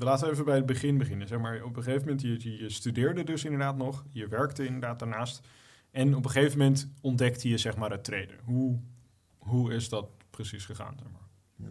we laten even bij het begin beginnen. Zeg maar, op een gegeven moment, je, je studeerde dus inderdaad nog, je werkte inderdaad daarnaast. En op een gegeven moment ontdekte je zeg maar het traden. Hoe, hoe is dat precies gegaan? Zeg maar?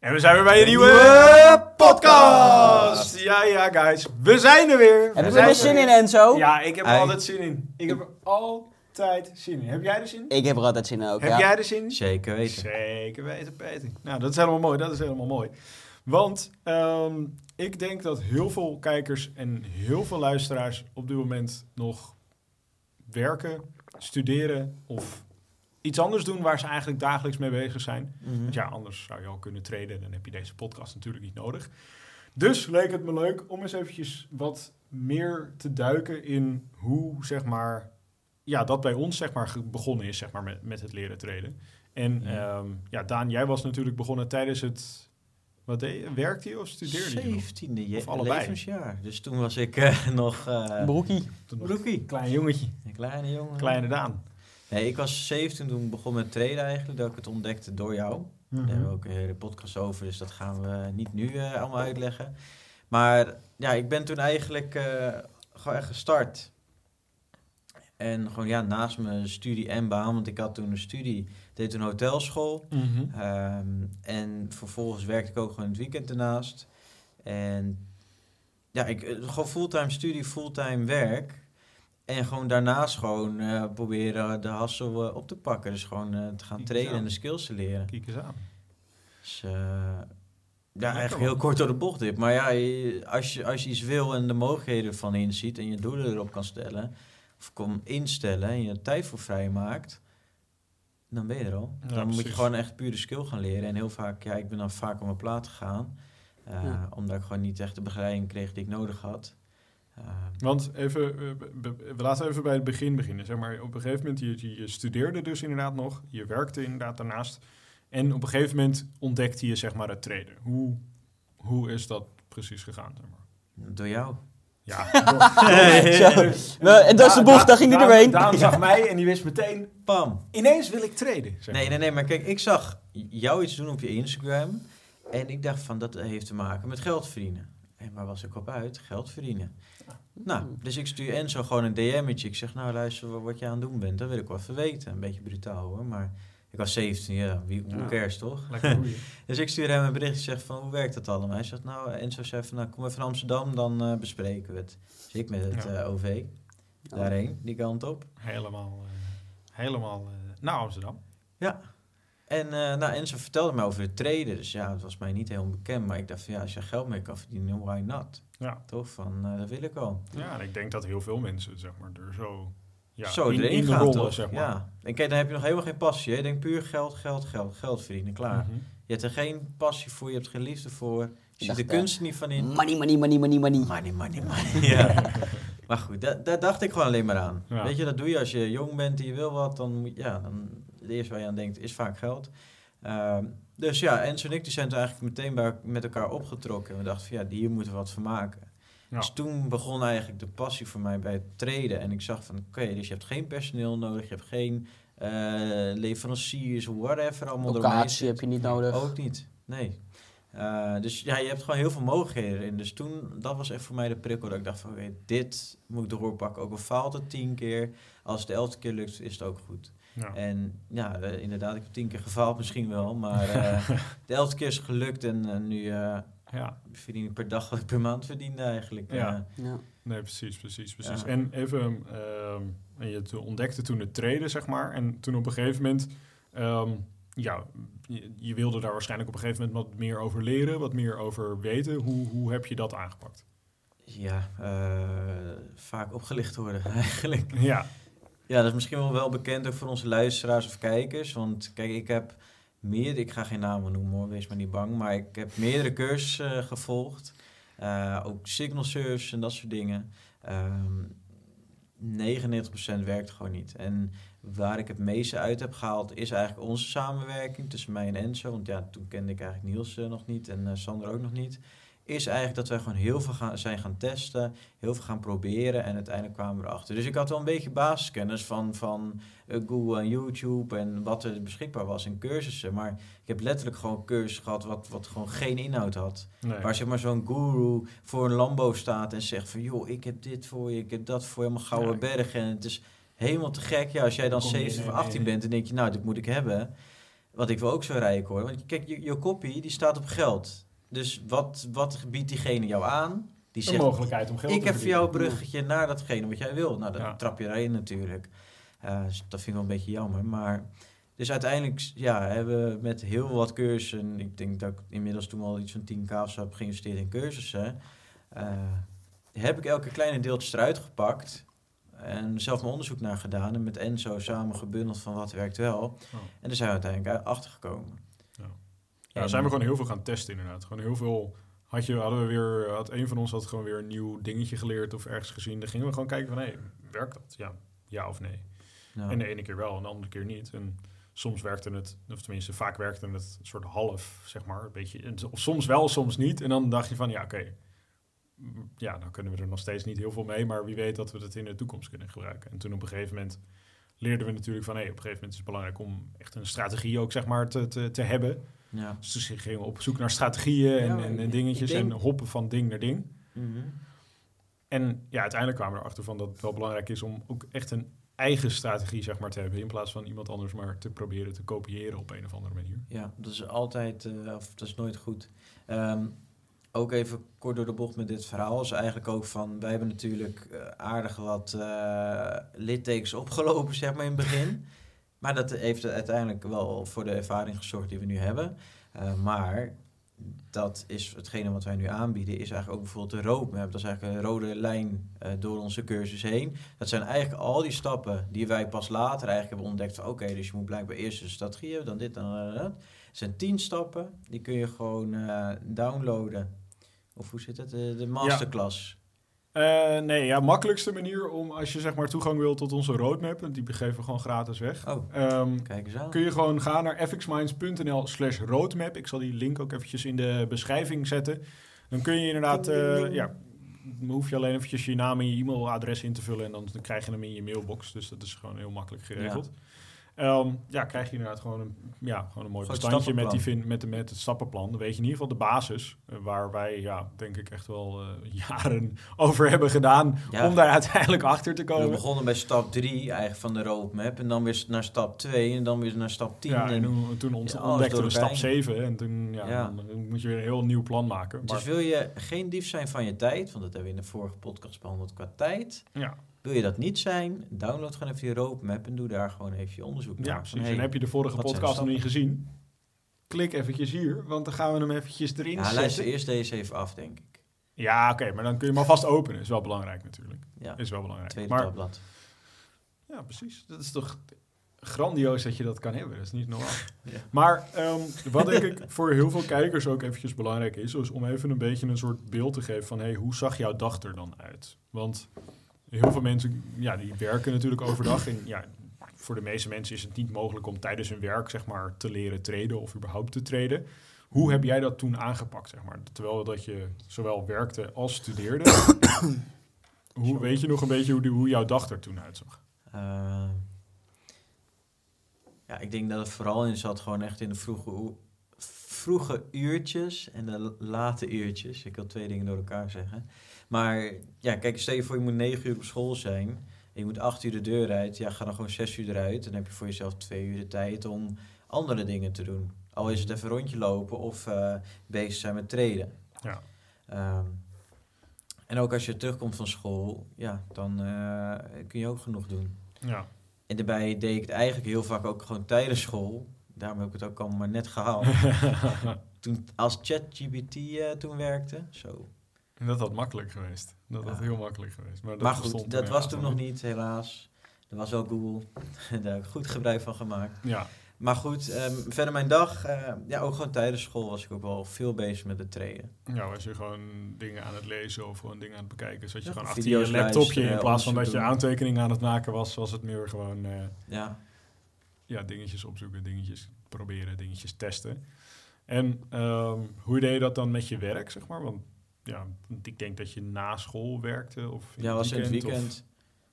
En we zijn weer bij een nieuwe podcast. Ja, ja, guys. We zijn er weer. Hebben we er zin in, Enzo? Ja, ik heb er Hey. altijd zin in. Ik heb er altijd zin in. Heb jij er zin in? Ik heb er altijd zin in ook, Heb ja. jij er zin in? Zeker weten. Zeker weten, Peter. Nou, dat is helemaal mooi. Dat is helemaal mooi. Want ehm, ik denk dat heel veel kijkers en heel veel luisteraars op dit moment nog werken, studeren of iets anders doen waar ze eigenlijk dagelijks mee bezig zijn. Mhm. Want ja, anders zou je al kunnen treden. Dan heb je deze podcast natuurlijk niet nodig. Dus leek het me leuk om eens eventjes wat meer te duiken in hoe, zeg maar, ja, dat bij ons, zeg maar, begonnen is, zeg maar, met, met het leren treden. En Ja. ja. ja, Daan, jij was natuurlijk begonnen tijdens het, wat deed je? Werkte je of studeerde je nog? 17e je Of allebei? levensjaar. Dus toen was ik eh, nog eh Broekie. Nog klein jongetje, Een kleine jongen. kleine Daan. Nee, ik was 17 toen ik begon met traden eigenlijk. Dat ik het ontdekte door jou. Daar hebben we ook een hele podcast over. Dus dat gaan we niet nu eh, allemaal uitleggen. Maar ja, ik ben toen eigenlijk eh, gewoon echt gestart. En gewoon ja, naast mijn studie en baan. Want ik had toen een studie. Deed toen hotelschool. Mhm. Ehm, en vervolgens werkte ik ook gewoon het weekend ernaast. En ja, ik, eh, gewoon fulltime studie, fulltime werk. En gewoon daarnaast gewoon eh, proberen de hassel eh, op te pakken. Dus gewoon eh, te gaan trainen en de skills te leren. Kijk eens aan. Dus ja, eigenlijk heel kort door de bocht dit. Maar ja, als je, als je iets wil en de mogelijkheden van inziet en je doelen erop kan stellen, of kan instellen en je er tijd voor vrij maakt, dan ben je er al. Ja, dan moet je gewoon echt puur de skill gaan leren. En heel vaak, ja, ik ben dan vaak op mijn plaat gegaan, Ja. omdat ik gewoon niet echt de begeleiding kreeg die ik nodig had. Eh, Want even, eh, we laten even bij het begin beginnen. Zeg maar, op een gegeven moment, je, je, studeerde dus inderdaad nog. Je werkte inderdaad daarnaast. En op een gegeven moment ontdekte je zeg maar het traden. Hoe, hoe is dat precies gegaan? Zeg maar? door jou. Ja. Nou, En dat is de bocht, daar ging hij doorheen. Daan zag mij en die wist meteen, Pam! ineens wil ik traden. zeg Nee, maar. nee, nee, maar kijk, ik zag jou iets doen op je Instagram. En ik dacht van, dat heeft te maken met geld verdienen. Waar was ik op uit? Geld verdienen. Nou, dus ik stuur Enzo gewoon een DM'tje. Ik zeg, nou luister, wat- je aan het doen bent, dat wil ik wel even weten. Een beetje brutaal hoor, maar ik was 17, ja, wie, hoe Ja. cares toch? Dus ik stuur hem een berichtje, zeg van, hoe werkt dat allemaal? Hij zegt, nou, Enzo zei van, nou, kom even naar Amsterdam, dan eh, bespreken we het. Dus ik met het Ja. eh, OV, daarheen, die kant op. Helemaal, eh, helemaal eh, naar Amsterdam. Ja. En eh nou, Enzo vertelde me over het traden. Dus ja, het was mij niet heel bekend. Maar ik dacht van ja, als je geld mee kan verdienen, why not? Ja. Toch? Van, eh, dat wil ik wel. ja, en ik denk dat heel veel mensen zeg maar, er zo, ja, Zo in, erin in gaan, rollen, toch? zeg maar. Ja. En kijk, dan heb je nog helemaal geen passie. hè. Je denkt puur geld, geld, geld, geld verdienen. Klaar. Mhm. Je hebt er geen passie voor, je hebt geen liefde voor. Je ziet de kunst er niet van in. Money, money, money, money, money. Money, money, money. ja. Maar goed, daar, dacht ik gewoon alleen maar aan. Ja. Weet je, dat doe je als je jong bent en je wil wat. Dan, moet- ja, dan het eerste waar je aan denkt is vaak geld. Ehm, dus ja, Enzo en ik die zijn toen eigenlijk meteen bij, met elkaar opgetrokken. En we dachten van ja, hier moeten we wat van maken. Ja. Dus toen begon eigenlijk de passie voor mij bij het treden. En ik zag van oké, dus je hebt geen personeel nodig. Je hebt geen eh, leveranciers, whatever. Allemaal eromheen Locatie zit. heb je niet nodig. Ook niet, nee. Eh, dus ja, je hebt gewoon heel veel mogelijkheden erin. Dus toen, dat was echt voor mij de prikkel. Dat ik dacht van, oké, dit moet ik doorpakken. Ook al faalt het tien keer. Als het de elfde keer lukt, is het ook goed. Ja. En ja, eh, inderdaad, ik heb tien keer gefaald misschien wel. Maar eh, de elfde keer is het gelukt. En eh, nu eh, ja. verdien ik per dag wat ik per maand verdiende eigenlijk. Ja. Ja. Nee, precies, precies, precies. Ja. En even, ehm, en je ontdekte toen het treden, zeg maar. En toen op een gegeven moment, ehm, ja, je, je wilde daar waarschijnlijk op een gegeven moment wat meer over leren, wat meer over weten. Hoe, hoe heb je dat aangepakt? ja, eh, vaak opgelicht worden eigenlijk. Ja, Ja, dat is misschien wel wel bekend ook voor onze luisteraars of kijkers. Want kijk, ik heb meer, ik ga geen namen noemen hoor, wees maar niet bang. Maar ik heb meerdere cursussen eh, gevolgd. Eh, ook signal service en dat soort dingen. Ehm 99% werkt gewoon niet. En waar ik het meeste uit heb gehaald is eigenlijk onze samenwerking tussen mij en Enzo. Want ja, toen kende ik eigenlijk Niels eh, nog niet en Sander ook nog niet. Is eigenlijk dat wij gewoon heel veel gaan, zijn gaan testen, heel veel gaan proberen en uiteindelijk kwamen we erachter. Dus ik had wel een beetje basiskennis van, van eh, Google en YouTube en wat er beschikbaar was in cursussen. Maar ik heb letterlijk gewoon cursus gehad wat, wat gewoon geen inhoud had. Nee. Waar zeg maar zo'n guru voor een Lambo staat en zegt van... joh, ik heb dit voor je, ik heb dat voor je, helemaal gouden Ja. bergen. En het is helemaal te gek. Ja, als jij dan Kom je 17 of in- 18 in- bent, dan denk je... nou, dit moet ik hebben. Want ik wil ook zo rijk hoor. Want kijk, je, je kopie, die staat op geld. Dus wat, wat biedt diegene jou aan? Die zegt, mogelijkheid om geld ik te heb voor jou een bruggetje naar datgene wat jij wil. Nou, dan Ja. trap je erin natuurlijk. Eh, dus dat vind ik wel een beetje jammer. Maar dus uiteindelijk ja, hebben we met heel wat cursussen... Ik denk dat ik inmiddels toen al iets van 10k of zo heb geïnvesteerd in cursussen. eh, heb ik elke kleine deeltjes eruit gepakt. En zelf mijn onderzoek naar gedaan. En met Enzo samen gebundeld van wat werkt wel. Oh. En daar zijn we uiteindelijk achter Ja, zijn we gewoon heel veel gaan testen inderdaad. Gewoon heel veel... Had je, hadden we weer, had een van ons had gewoon weer een nieuw dingetje geleerd of ergens gezien. Dan gingen we gewoon kijken van, hé, werkt dat? Ja, ja of nee? Ja. En de ene keer wel en de andere keer niet. En soms werkte het, of tenminste vaak werkte het een soort half, zeg maar. Een beetje, en of soms wel, soms niet. En dan dacht je van, ja, oké. Ja, dan kunnen we er nog steeds niet heel veel mee. Maar wie weet dat we het in de toekomst kunnen gebruiken. En toen op een gegeven moment leerden we natuurlijk van... hé, op een gegeven moment is het belangrijk om echt een strategie ook, zeg maar, te, te, te hebben. Ja. Dus toen gingen op zoek naar strategieën en, Ja, en, dingetjes denk- en hoppen van ding naar ding. Mhm. En ja, uiteindelijk kwamen we erachter van dat het wel belangrijk is om ook echt een eigen strategie zeg maar, te hebben. In plaats van iemand anders maar te proberen te kopiëren op een of andere manier. Ja, dat is altijd, eh, of dat is nooit goed. Ehm, ook even kort door de bocht met dit verhaal is eigenlijk ook van, wij hebben natuurlijk eh, aardig wat eh littekens opgelopen, zeg maar, in het begin. maar dat heeft uiteindelijk wel voor de ervaring gezorgd die we nu hebben. Eh, maar dat is hetgene wat wij nu aanbieden, is eigenlijk ook bijvoorbeeld de roadmap. Dat is eigenlijk een rode lijn eh, door onze cursus heen. Dat zijn eigenlijk al die stappen die wij pas later eigenlijk hebben ontdekt. van, Oké, dus je moet blijkbaar eerst een strategie hebben, dan dit, dan dat. Het zijn tien stappen, die kun je gewoon eh, downloaden. Of hoe zit het? De, de masterclass. Eh, nee, ja, makkelijkste manier om als je zeg maar toegang wil tot onze roadmap, en die geven we gewoon gratis weg. Oh, Ehm, kijk eens aan. kun je gewoon gaan naar fxminds.nl slash roadmap. Ik zal die link ook eventjes in de beschrijving zetten. Dan kun je inderdaad, eh, ja, dan hoef je alleen eventjes je naam en je e-mailadres in te vullen en dan krijg je hem in je mailbox. Dus dat is gewoon heel makkelijk geregeld. Ehm, ja, krijg je inderdaad gewoon een, ja, gewoon een mooi Gewoon bestandje met, die vin, met, de, met het stappenplan. Dan weet je in ieder geval de basis, eh, waar wij, ja, denk ik echt wel eh, jaren over hebben gedaan Ja. om daar uiteindelijk achter te We komen. begonnen bij stap 3 eigenlijk van de roadmap. En dan weer naar stap 2 en dan weer naar stap 10. Ja, en en toen, toen ont- Ja, alles ontdekten we stap elkaar 7 en toen ja, Ja. Dan, dan moet je weer een heel nieuw plan maken. Maar, Dus wil je geen dief zijn van je tijd, want dat hebben we in de vorige podcast behandeld qua tijd. ja, Wil je dat niet zijn, download gewoon even die roadmap en doe daar gewoon even je onderzoek naar. ja, Van, precies. hey, en heb je de vorige podcast nog niet gezien? Klik eventjes hier, want dan gaan we hem eventjes erin Ja, zetten. luister eerst deze even af, denk ik. Ja, oké, maar dan kun je hem alvast openen. Is wel belangrijk natuurlijk. Ja, Is wel belangrijk. tweede maar, tabblad. Ja, precies. Dat is toch grandioos dat je dat kan hebben. Dat is niet normaal. Ja. Maar ehm, wat denk ik voor heel veel kijkers ook eventjes belangrijk is, is om even een beetje een soort beeld te geven van, hey, hoe zag jouw dag er dan uit? Want heel veel mensen, ja, die werken natuurlijk overdag en ja, voor de meeste mensen is het niet mogelijk om tijdens hun werk, zeg maar, te leren treden of überhaupt te treden. Hoe heb jij dat toen aangepakt, zeg maar? Terwijl dat je zowel werkte als studeerde. hoe weet je nog een beetje hoe, die, hoe jouw dag er toen uitzag? Eh, ja, ik denk dat het vooral in zat gewoon echt in de vroege, oe- vroege uurtjes en de late uurtjes. Ik wil twee dingen door elkaar zeggen. Maar ja, kijk, stel je voor je moet negen uur op school zijn. En je moet acht uur de deur uit. Ja, ga dan gewoon zes uur eruit. Dan heb je voor jezelf twee uur de tijd om andere dingen te doen. Al is het even een rondje lopen of eh, bezig zijn met treden. Ja. Ehm, en ook als je terugkomt van school, ja, dan eh, kun je ook genoeg doen. Ja. En daarbij deed ik het eigenlijk heel vaak ook gewoon tijdens school. Daarom heb ik het ook allemaal maar net gehaald. toen, als ChatGPT eh toen werkte, zo. En dat had makkelijk geweest. Dat had Ja. heel makkelijk geweest. Maar, dat maar goed, dat was toen nog niet, helaas. Er was wel Google. Daar heb ik goed gebruik van gemaakt. Ja, Maar goed, ehm, verder mijn dag, eh, ja, ook gewoon tijdens school was ik ook wel veel bezig met het trainen. Ja, was je gewoon dingen aan het lezen of gewoon dingen aan het bekijken. Zat je Ja, gewoon achter je laptopje in plaats van dat je aantekeningen aan het maken was, was het meer gewoon eh, Ja, ja, dingetjes opzoeken, dingetjes proberen, dingetjes testen. En ehm, hoe deed je dat dan met je werk, zeg maar? Want ja, ik denk dat je na school werkte of in ja was in het of- weekend.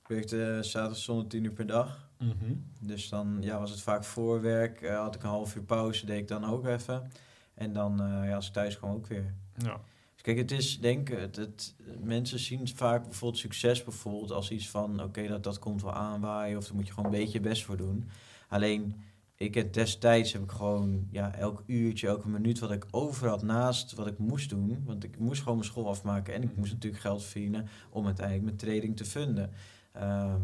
Ik werkte eh, zaterdag, zondag tien uur per dag. Mhm. Dus dan ja, was het vaak voorwerk. eh, had ik een half uur pauze, deed ik dan ook even. En dan, eh, ja, als ik thuis kwam ook weer. Ja. Dus kijk, het is, denk het, het, mensen zien vaak bijvoorbeeld succes bijvoorbeeld als iets van, oké, dat, dat komt wel aanwaaien of daar moet je gewoon een beetje je best voor doen. Alleen, ik heb destijds heb ik gewoon, ja, elk uurtje, elke minuut wat ik over had naast wat ik moest doen, want ik moest gewoon mijn school afmaken en ik moest natuurlijk geld verdienen om uiteindelijk mijn trading te funden. Ehm,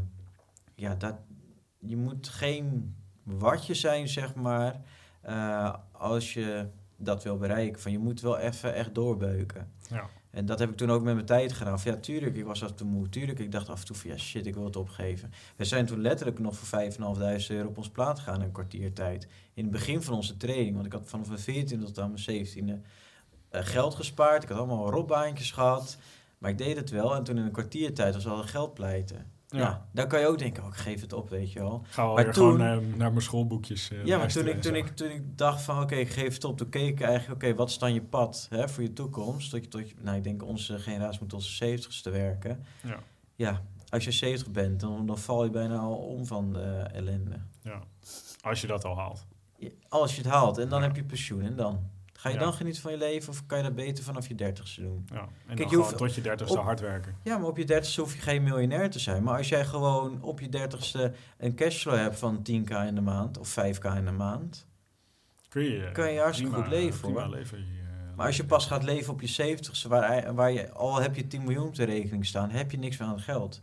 ja, dat, je moet geen watje zijn, zeg maar, eh, als je dat wil bereiken. Van je moet wel even echt doorbeuken. Ja. En dat heb ik toen ook met mijn tijd gedaan. Ja, tuurlijk, ik was af en toe moe. Tuurlijk, ik dacht af en toe van, ja, shit, ik wil het opgeven. We zijn toen letterlijk nog voor 5.500 euro op ons plaat gegaan in een kwartier tijd. In het begin van onze training, want ik had vanaf mijn 14 tot aan mijn 17e eh, geld gespaard. Ik had allemaal robbaantjes gehad. Maar ik deed het wel. En toen in een kwartier tijd was al geld pleiten. Ja. Ja. dan kan je ook denken, oh, ik geef het op, weet je wel. Ga wel Maar weer toen- gewoon eh, naar mijn schoolboekjes eh, Ja, maar toen ik, en toen, ik, toen ik dacht van oké, ik geef het op, toen keek ik eigenlijk, oké, wat is dan je pad hè, voor je toekomst? Tot je, tot je, nou, ik denk onze generatie moet tot zijn 70ste werken. Ja. Ja, als je 70 bent, dan, dan val je bijna al om van de ellende. Ja. Als je dat al haalt. Als je het haalt en dan Ja. heb je pensioen en dan? Ga je Ja. dan genieten van je leven of kan je dat beter vanaf je dertigste doen? Ja. En Kijk, dan je hoeft- tot je dertigste op- hard werken. Ja, maar op je dertigste hoef je geen miljonair te zijn. Maar als jij gewoon op je dertigste een cashflow hebt van 10k in de maand of 5k in de maand, Kun je, Kan je hartstikke prima- goed leven, prima hoor. leven, eh, Maar als je pas gaat leven op je 70ste, waar, waar je al heb je 10 miljoen op de rekening staan, heb je niks meer aan het geld.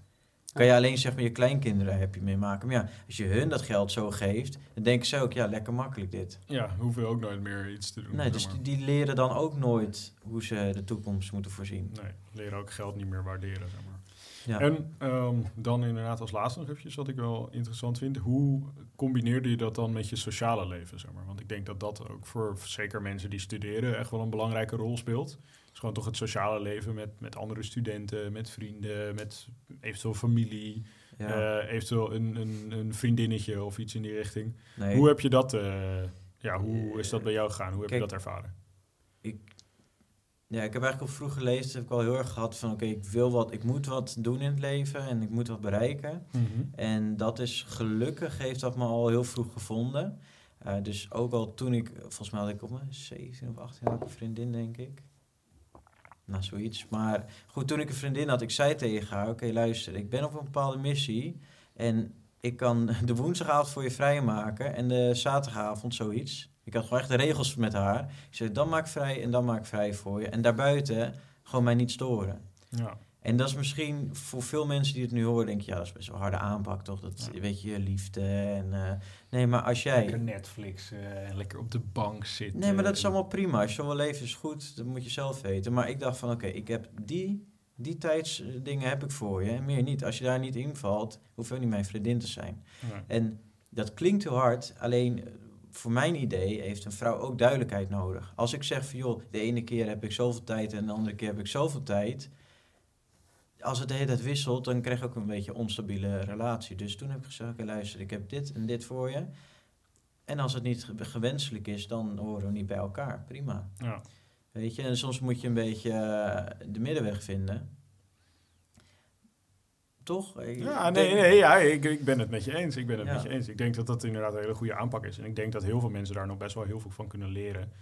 Kan je alleen zeg maar je kleinkinderen heb je mee maken. Maar ja, als je hun dat geld zo geeft, dan denken ze ook, ja, lekker makkelijk dit. Ja, hoef je ook nooit meer iets te doen. Nee, dus maar. die, die leren dan ook nooit hoe ze de toekomst moeten voorzien. Nee, leren ook geld niet meer waarderen, zeg maar. Ja. En ehm, dan inderdaad als laatste nog eventjes wat ik wel interessant vind. Hoe combineerde je dat dan met je sociale leven, zeg maar? Want ik denk dat dat ook voor zeker mensen die studeren echt wel een belangrijke rol speelt. Is gewoon toch het sociale leven met, met andere studenten, met vrienden, met eventueel familie, ja. eh, eventueel een, een, een vriendinnetje of iets in die richting. nee, Hoe heb je dat, eh, ja, hoe is dat bij jou gegaan? Hoe heb je dat ervaren? ja, ik heb eigenlijk al vroeg gelezen, heb ik al heel erg gehad van, oké, ik wil wat, ik moet wat doen in het leven en ik moet wat bereiken. En dat is gelukkig, heeft dat me al heel vroeg gevonden. Eh, dus ook al toen ik, volgens mij had ik op mijn 17 of 18 had ik een vriendin, denk ik. Nou, zoiets. Maar goed, toen ik een vriendin had, ik zei tegen haar, oké, luister, ik ben op een bepaalde missie. En ik kan de woensdagavond voor je vrijmaken en de zaterdagavond zoiets. Ik had gewoon echt de regels met haar. Ik zei, dan maak ik vrij en dan maak ik vrij voor je. En daarbuiten gewoon mij niet storen. Ja, En dat is misschien voor veel mensen die het nu horen, denk je, ja, dat is best wel harde aanpak, toch? Dat Ja. weet je, liefde en... eh, nee, maar als jij... lekker Netflix en lekker op de bank zitten. Nee, maar dat is allemaal prima. Als je wil leven is goed, dat moet je zelf weten. Maar ik dacht van, oké, ik heb die, die tijdsdingen heb ik voor je en meer niet. Als je daar niet invalt, hoef je niet mijn vriendin te zijn. Ja. En dat klinkt heel hard, alleen eh, voor mijn idee heeft een vrouw ook duidelijkheid nodig. Als ik zeg van, joh, de ene keer heb ik zoveel tijd en de andere keer heb ik zoveel tijd... Als het de hele tijd wisselt, dan krijg je ook een beetje een onstabiele relatie. Dus toen heb ik gezegd, oké, luister, ik heb dit en dit voor je. En als het niet ge- gewenselijk is, dan horen we niet bij elkaar. Prima. Ja. Weet je, en soms moet je een beetje eh, de middenweg vinden. Toch? Ik Ja, nee, nee ja, ik, ik ben het met je eens. Ik ben het Ja. met je eens. Ik denk dat dat inderdaad een hele goede aanpak is. En ik denk dat heel veel mensen daar nog best wel heel veel van kunnen leren.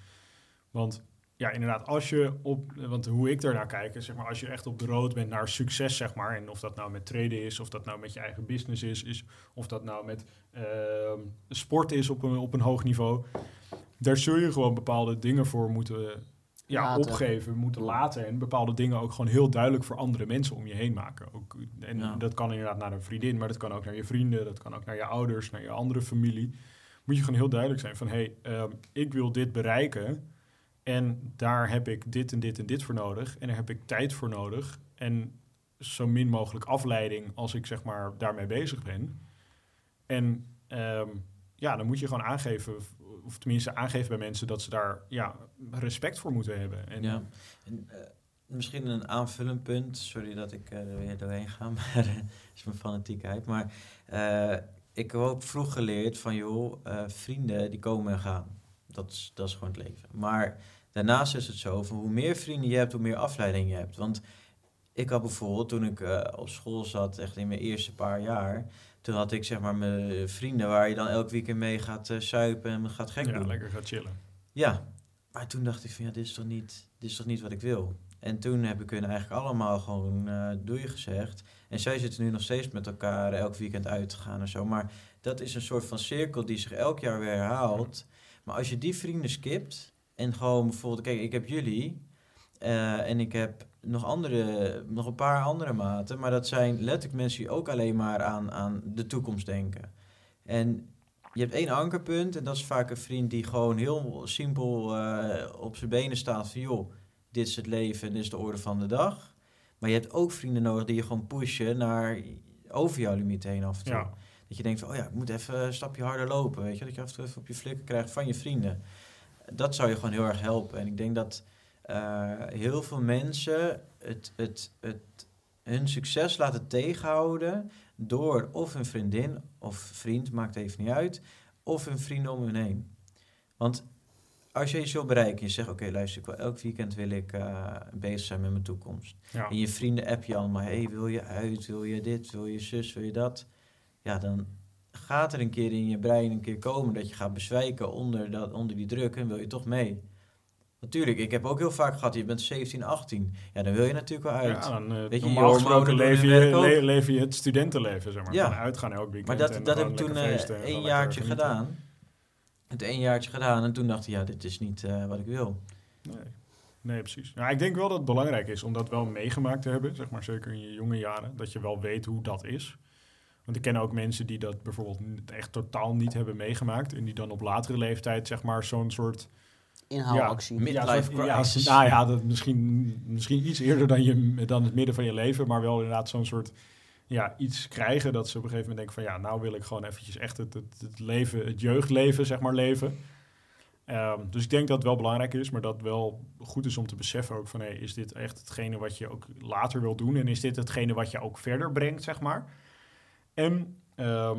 Want ja, inderdaad, als je op... Want hoe ik daarnaar kijk, zeg maar, als je echt op de road bent naar succes, zeg maar... en of dat nou met traden is, of dat nou met je eigen business is... is of dat nou met ehm, sport is op een, op een hoog niveau... daar zul je gewoon bepaalde dingen voor moeten ja, Laten. opgeven, moeten laten... en bepaalde dingen ook gewoon heel duidelijk voor andere mensen om je heen maken. Ook, en Ja. dat kan inderdaad naar een vriendin, maar dat kan ook naar je vrienden... dat kan ook naar je ouders, naar je andere familie. Moet je gewoon heel duidelijk zijn van... hé, hey, ehm, ik wil dit bereiken... En daar heb ik dit en dit en dit voor nodig. En daar heb ik tijd voor nodig. En zo min mogelijk afleiding als ik zeg maar daarmee bezig ben. En ehm, ja, dan moet je gewoon aangeven, of tenminste aangeven bij mensen dat ze daar ja, respect voor moeten hebben. En, Ja. En, eh, misschien een aanvullend punt. Sorry dat ik eh, er weer doorheen ga, maar dat is mijn fanatiekheid. Maar eh, ik heb ook vroeg geleerd van, joh, eh, vrienden die komen en gaan. Dat is, dat is gewoon het leven. Maar daarnaast is het zo, van hoe meer vrienden je hebt, hoe meer afleiding je hebt. Want ik had bijvoorbeeld, toen ik eh, op school zat, echt in mijn eerste paar jaar... Toen had ik zeg maar mijn vrienden waar je dan elk weekend mee gaat eh, suipen en gaat gek ja, doen. lekker gaat chillen. Ja, maar toen dacht ik van ja, dit is toch niet, dit is toch niet wat ik wil. En toen heb ik hun eigenlijk allemaal gewoon eh doei gezegd. En zij zitten nu nog steeds met elkaar elk weekend uit te gaan en zo. Maar dat is een soort van cirkel die zich elk jaar weer herhaalt. Maar als je die vrienden skipt en gewoon bijvoorbeeld, kijk, ik heb jullie eh, en ik heb nog, andere, nog een paar andere maten. Maar dat zijn letterlijk mensen die ook alleen maar aan, aan de toekomst denken. En je hebt één ankerpunt en dat is vaak een vriend die gewoon heel simpel eh, op zijn benen staat van joh, dit is het leven en dit is de orde van de dag. Maar je hebt ook vrienden nodig die je gewoon pushen naar over jouw limiet heen af en toe. Ja. Dat je denkt van, oh ja, ik moet even een stapje harder lopen, weet je. Dat je af en toe even op je flikken krijgt van je vrienden. Dat zou je gewoon heel erg helpen. En ik denk dat eh, heel veel mensen het, het, het, hun succes laten tegenhouden door of hun vriendin of vriend, maakt even niet uit, of hun vrienden om hun heen. Want als je iets wil bereiken, je zegt, oké, luister, ik wil, elk weekend wil ik eh, bezig zijn met mijn toekomst. Ja. En je vrienden app je allemaal, hey, wil je uit, wil je dit, wil je zus, wil je dat? Ja, dan gaat er een keer in je brein een keer komen dat je gaat bezwijken onder, dat, onder die druk en wil je toch mee. Natuurlijk, ik heb ook heel vaak gehad, je bent 17, 18. Ja, dan wil je natuurlijk wel uit. Ja, dan, eh, Weet je, normaal je gesproken leef je, le- leef je het studentenleven, zeg maar. Ja. Gewoon uitgaan elk weekend. Maar dat, dat heb ik toen eh, een gewoon jaartje gedaan. Het een jaartje gedaan en toen dacht ik, ja, dit is niet eh, wat ik wil. Nee. nee, precies. Ja, ik denk wel dat het belangrijk is om dat wel meegemaakt te hebben, zeg maar zeker in je jonge jaren, dat je wel weet hoe dat is. Want ik ken ook mensen die dat bijvoorbeeld echt totaal niet hebben meegemaakt en die dan op latere leeftijd zeg maar zo'n soort Inhaalactie. Ja, Midlife ja, ja, crisis. nou ja, dat misschien, misschien iets eerder dan, je, dan het midden van je leven, maar wel inderdaad zo'n soort ja, iets krijgen dat ze op een gegeven moment denken van ja, nou wil ik gewoon eventjes echt het, het, het leven, het jeugdleven zeg maar leven. Ehm, dus ik denk dat het wel belangrijk is, maar dat het wel goed is om te beseffen ook van hey, is dit echt hetgene wat je ook later wil doen en is dit hetgene wat je ook verder brengt zeg maar. En ehm,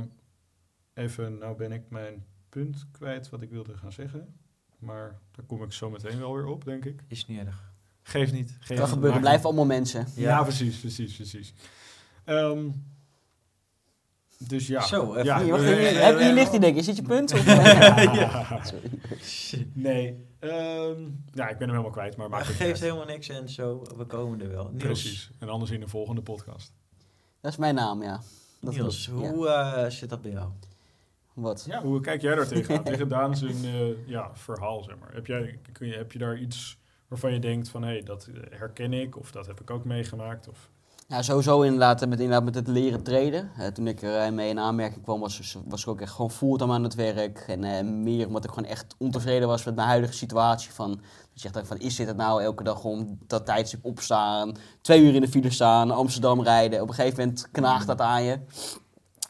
even, nou ben ik mijn punt kwijt wat ik wilde gaan zeggen. Maar daar kom ik zo meteen wel weer op, denk ik. Is niet erg. Geeft niet. Geeft Kan niet. gebeuren, blijven allemaal mensen. Ja, precies, precies, precies. Ehm, dus ja. Zo, even- ja. Hier, wacht, hier, heb- hier ligt hij denk ik. Is dit je punt? Of, Ja. Sorry. Nee. ehm, ja, ik ben hem helemaal kwijt, maar Maar maakt het het geeft niet uit. helemaal niks en zo, we komen er wel. Precies. En anders in de volgende podcast. Dat is mijn naam, ja. Dat Niels klopt, hoe eh, zit dat bij jou? Wat? Ja, hoe kijk jij daar tegenaan? Tegen Daan zijn eh, ja, verhaal, zeg maar. Heb, jij, kun je, heb je daar iets waarvan je denkt van... hé, hey, dat herken ik of dat heb ik ook meegemaakt? Of... Ja, sowieso inderdaad met, inderdaad met het leren treden. Eh, toen ik er eh, mee in aanmerking kwam, was, was ik ook echt gewoon fulltime aan het werk. En eh, meer omdat ik gewoon echt ontevreden was met mijn huidige situatie. Van, dat je echt van, is dit het nou? Elke dag om dat tijdstip opstaan, twee uur in de file staan, Amsterdam rijden. Op een gegeven moment knaagt dat aan je.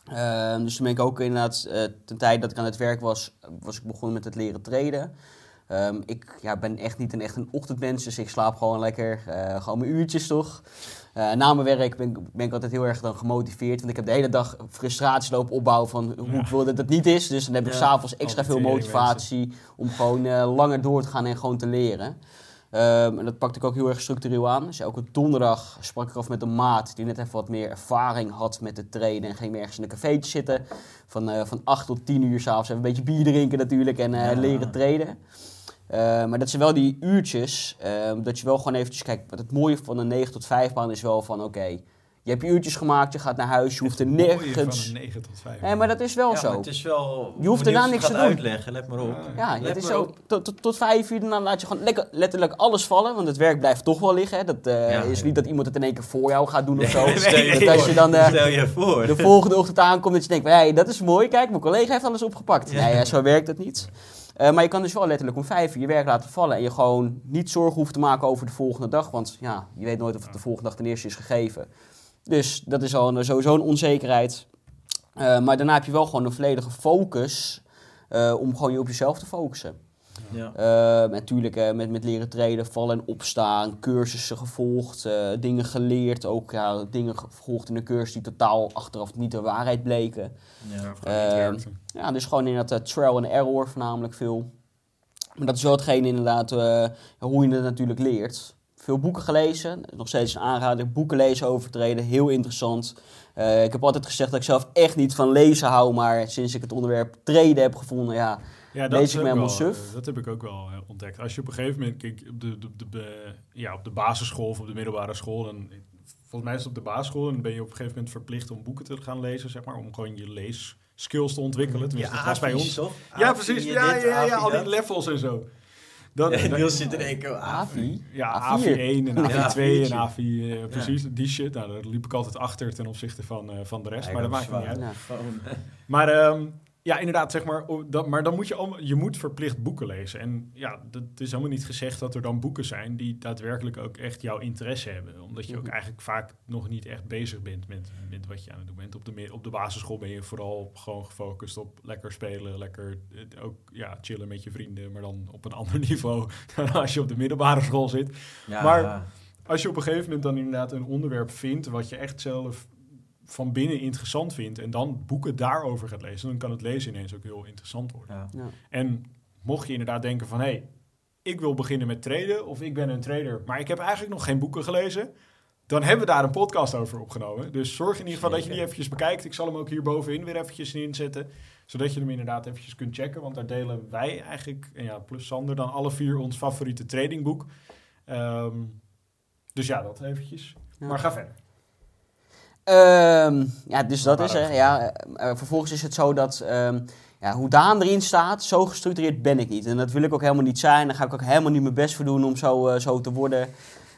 Ehm, dus toen ben ik ook inderdaad, eh, ten tijde dat ik aan het werk was, was ik begonnen met het leren treden. Ehm, ik ja, ben echt niet een, echt een ochtendmens, dus ik slaap gewoon lekker, eh, gewoon mijn uurtjes toch. Eh, na mijn werk ben, ik- ben ik altijd heel erg dan gemotiveerd, want ik heb de hele dag frustratie lopen opbouwen van hoe Ja. ik wil dat het niet is. Dus dan heb ik Ja, s'avonds extra veel motivatie om gewoon eh, langer door te gaan en gewoon te leren. Ehm, en dat pakte ik ook heel erg structureel aan. Dus elke donderdag sprak ik af met een maat die net even wat meer ervaring had met het trainen. En ging meer ergens in een cafeetje zitten. Van, eh, van 8 tot 10 uur s'avonds even een beetje bier drinken natuurlijk en eh, Ja. leren trainen. Eh, maar dat zijn wel die uurtjes, ehm, dat je wel gewoon eventjes... Kijk, wat het mooie van een 9 tot 5 baan is wel van... Oké, je hebt je uurtjes gemaakt, je gaat naar huis, je hoeft er nergens... Van een 9 tot 5. Nee, maar dat is wel ja, zo. het is wel... Je hoeft hoe daarna niks te gaat doen. uitleggen, let maar op. Ja, het is maar zo. op. Tot, tot, tot vijf uur, dan laat je gewoon lekker, letterlijk alles vallen. Want het werk blijft toch wel liggen. hè. Dat eh, Ja. is niet dat iemand het in één keer voor jou gaat doen of zo. Nee, stel je dat als je dan eh, Stel je voor. de volgende ochtend aankomt, dat je denkt: hé, hey, dat is mooi. Kijk, mijn collega heeft alles opgepakt. Ja. Nee, zo werkt het niet. Eh, maar je kan dus wel letterlijk om vijf je werk laten vallen. En je gewoon niet zorgen hoeft te maken over de volgende dag. Want ja, je weet nooit of het de volgende dag ten eerste is gegeven. Dus dat is al een, sowieso een onzekerheid. Eh, maar daarna heb je wel gewoon een volledige focus eh, om gewoon je op jezelf te focussen. Ja. Uh, natuurlijk uh, met, met leren treden, vallen en opstaan, cursussen gevolgd, uh, dingen geleerd. Ook ja, dingen gevolgd in een cursus die totaal achteraf niet de waarheid bleken. Ja, ja dus gewoon inderdaad trial and error voornamelijk veel. Maar dat is wel hetgeen inderdaad hoe je het natuurlijk leert. Veel boeken gelezen, nog steeds een aanrader. Boeken lezen over treden, heel interessant. ik heb altijd gezegd dat ik zelf echt niet van lezen hou, maar sinds ik het onderwerp treden heb gevonden, ja, ja, dat lees ik me helemaal suf. Dat heb ik ook wel uh, ontdekt. Als je op een gegeven moment, kijk, op de, de, de, ja, op de basisschool of op de middelbare school, dan, volgens mij is het op de basisschool, dan ben je op een gegeven moment verplicht om boeken te gaan lezen, zeg maar, om gewoon je leesskills te ontwikkelen. Tenminste, ja, dat was bij ons. Toch? Ja, precies. Ja, ja, ja, ja, al die levels en zo. Dan, ja, Niels zit er één keer AVI. Ja, AVI 1 en AVI 2 en AVI, uh, precies, die shit. Nou, daar liep ik altijd achter ten opzichte van, uh, van de rest, maar dat maakt niet uit. Maar um, ja, inderdaad, zeg maar. Dat, maar dan moet je allemaal, je moet verplicht boeken lezen. En ja, dat is helemaal niet gezegd dat er dan boeken zijn die daadwerkelijk ook echt jouw interesse hebben. Omdat je ook mhm. eigenlijk vaak nog niet echt bezig bent met, met wat je aan het doen bent. Op de, op de basisschool ben je vooral gewoon gefocust op lekker spelen, lekker eh, ook ja, chillen met je vrienden, maar dan op een ander niveau dan als je op de middelbare school zit. Ja, maar als je op een gegeven moment dan inderdaad een onderwerp vindt wat je echt zelf van binnen interessant vindt en dan boeken daarover gaat lezen, dan kan het lezen ineens ook heel interessant worden. Ja. Ja. En mocht je inderdaad denken van hé, hey, ik wil beginnen met traden of ik ben een trader, maar ik heb eigenlijk nog geen boeken gelezen, dan hebben we daar een podcast over opgenomen. Dus zorg in ieder geval dat je die eventjes bekijkt. Ik zal hem ook hier bovenin weer eventjes inzetten, zodat je hem inderdaad eventjes kunt checken, want daar delen wij eigenlijk, en ja, plus Sander, dan alle vier ons favoriete tradingboek. Um, dus ja, dat eventjes. Maar ga verder. Um, ja, dus dat is er. Ja, uh, vervolgens is het zo dat um, ja, hoe Daan erin staat, zo gestructureerd ben ik niet. En dat wil ik ook helemaal niet zijn. Daar ga ik ook helemaal niet mijn best voor doen om zo, uh, zo te worden.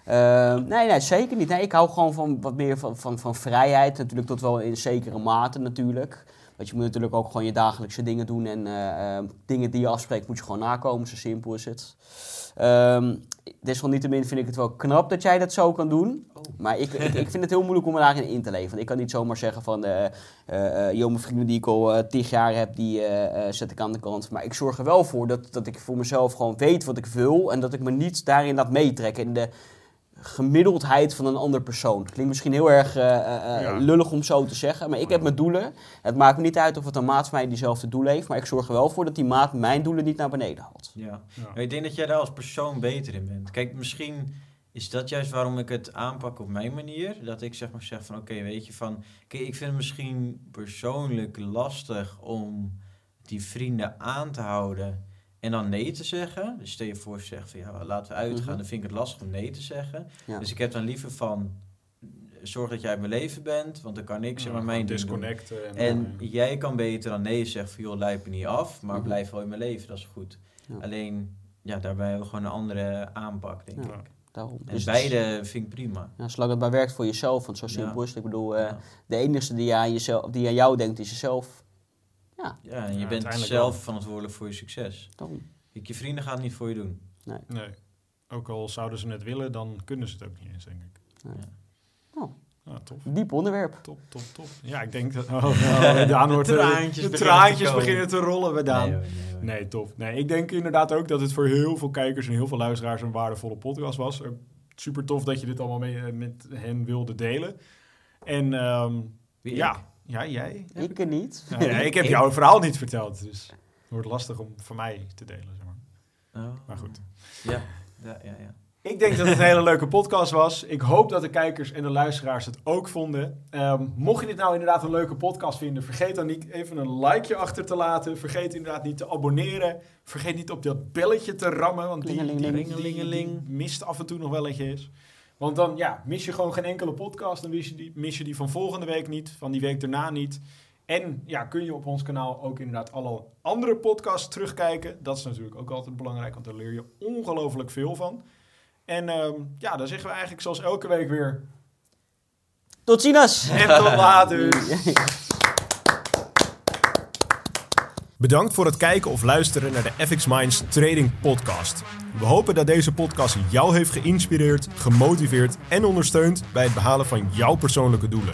Uh, nee, nee, zeker niet. Nee, ik hou gewoon van wat meer van, van, van vrijheid. Natuurlijk tot wel in zekere mate natuurlijk. Want je moet natuurlijk ook gewoon je dagelijkse dingen doen. En uh, dingen die je afspreekt moet je gewoon nakomen. Zo simpel is het. Um, desalniettemin vind ik het wel knap dat jij dat zo kan doen. Maar ik, ik, ik, vind het heel moeilijk om me daarin in te leven. Want ik kan niet zomaar zeggen van... Uh, uh, jonge vrienden die ik al uh, tig jaar heb, die zet ik aan de kant. Maar ik zorg er wel voor dat, dat ik voor mezelf gewoon weet wat ik wil. En dat ik me niet daarin laat meetrekken. In de gemiddeldheid van een ander persoon. Klinkt misschien heel erg uh, lullig om zo te zeggen, maar ik heb mijn doelen. Het maakt me niet uit of het een maat van mij diezelfde doelen heeft, maar ik zorg er wel voor dat die maat mijn doelen niet naar beneden haalt. Ja. ja. Ik denk dat jij daar als persoon beter in bent. Kijk, misschien is dat juist waarom ik het aanpak op mijn manier. Dat ik zeg maar zeg van oké, weet je van... Kijk, ik vind het misschien persoonlijk lastig om die vrienden aan te houden en dan nee te zeggen. Dus stel je voor, zeg van ja, laten we uitgaan. Mhm. Dan vind ik het lastig om nee te zeggen. Dus ik heb dan liever van zorg dat jij in mijn leven bent, want dan kan ik zeg maar mijn disconnecten. En, en jij kan beter dan nee zeggen van joh, lijp me niet af, maar mhm. blijf wel in mijn leven, dat is goed. Alleen, ja, daarbij hebben we gewoon een andere aanpak, denk ik. Daarom. En dus beide vind ik prima. Ja, zolang het maar werkt voor jezelf, want zo simpel is het. Ik bedoel, uh, de enige die aan, jezelf, die aan jou denkt, is jezelf. Ja, ja en je bent zelf verantwoordelijk voor je succes. Je vrienden gaan het niet voor je doen. Nee. nee. Ook al zouden ze het willen, dan kunnen ze het ook niet eens, denk ik. Nee. Tof. Diep onderwerp. Top, top, top. Ja, ik denk dat... Oh, oh, Daan wordt, de traantjes, de traantjes beginnen, te rollen bij Daan. Nee, nee, nee, top. Nee, ik denk inderdaad ook dat het voor heel veel kijkers en heel veel luisteraars een waardevolle podcast was. Super tof dat je dit allemaal mee, eh, met hen wilde delen. En um, ja, ja, jij? Ik er niet. Ja, ik heb jouw verhaal niet verteld, dus het wordt lastig om voor mij te delen. Zeg maar. Oh, maar goed. Ja, ja, ja. ja. Ik denk dat het een hele leuke podcast was. Ik hoop dat de kijkers en de luisteraars het ook vonden. Um, mocht je dit nou inderdaad een leuke podcast vinden, vergeet dan niet even een likeje achter te laten. Vergeet inderdaad niet te abonneren. Vergeet niet op dat belletje te rammen, want die, die, die mist af en toe nog wel eens. Want dan ja, mis je gewoon geen enkele podcast. Dan mis je, die, mis je die van volgende week niet, van die week daarna niet. En ja, kun je op ons kanaal ook inderdaad alle andere podcasts terugkijken. Dat is natuurlijk ook altijd belangrijk, want daar leer je ongelooflijk veel van. En uh, ja, dan zeggen we eigenlijk zoals elke week weer... Tot ziens! En tot later! Bedankt voor het kijken of luisteren naar de FX Minds Trading Podcast. We hopen dat deze podcast jou heeft geïnspireerd, gemotiveerd en ondersteund bij het behalen van jouw persoonlijke doelen.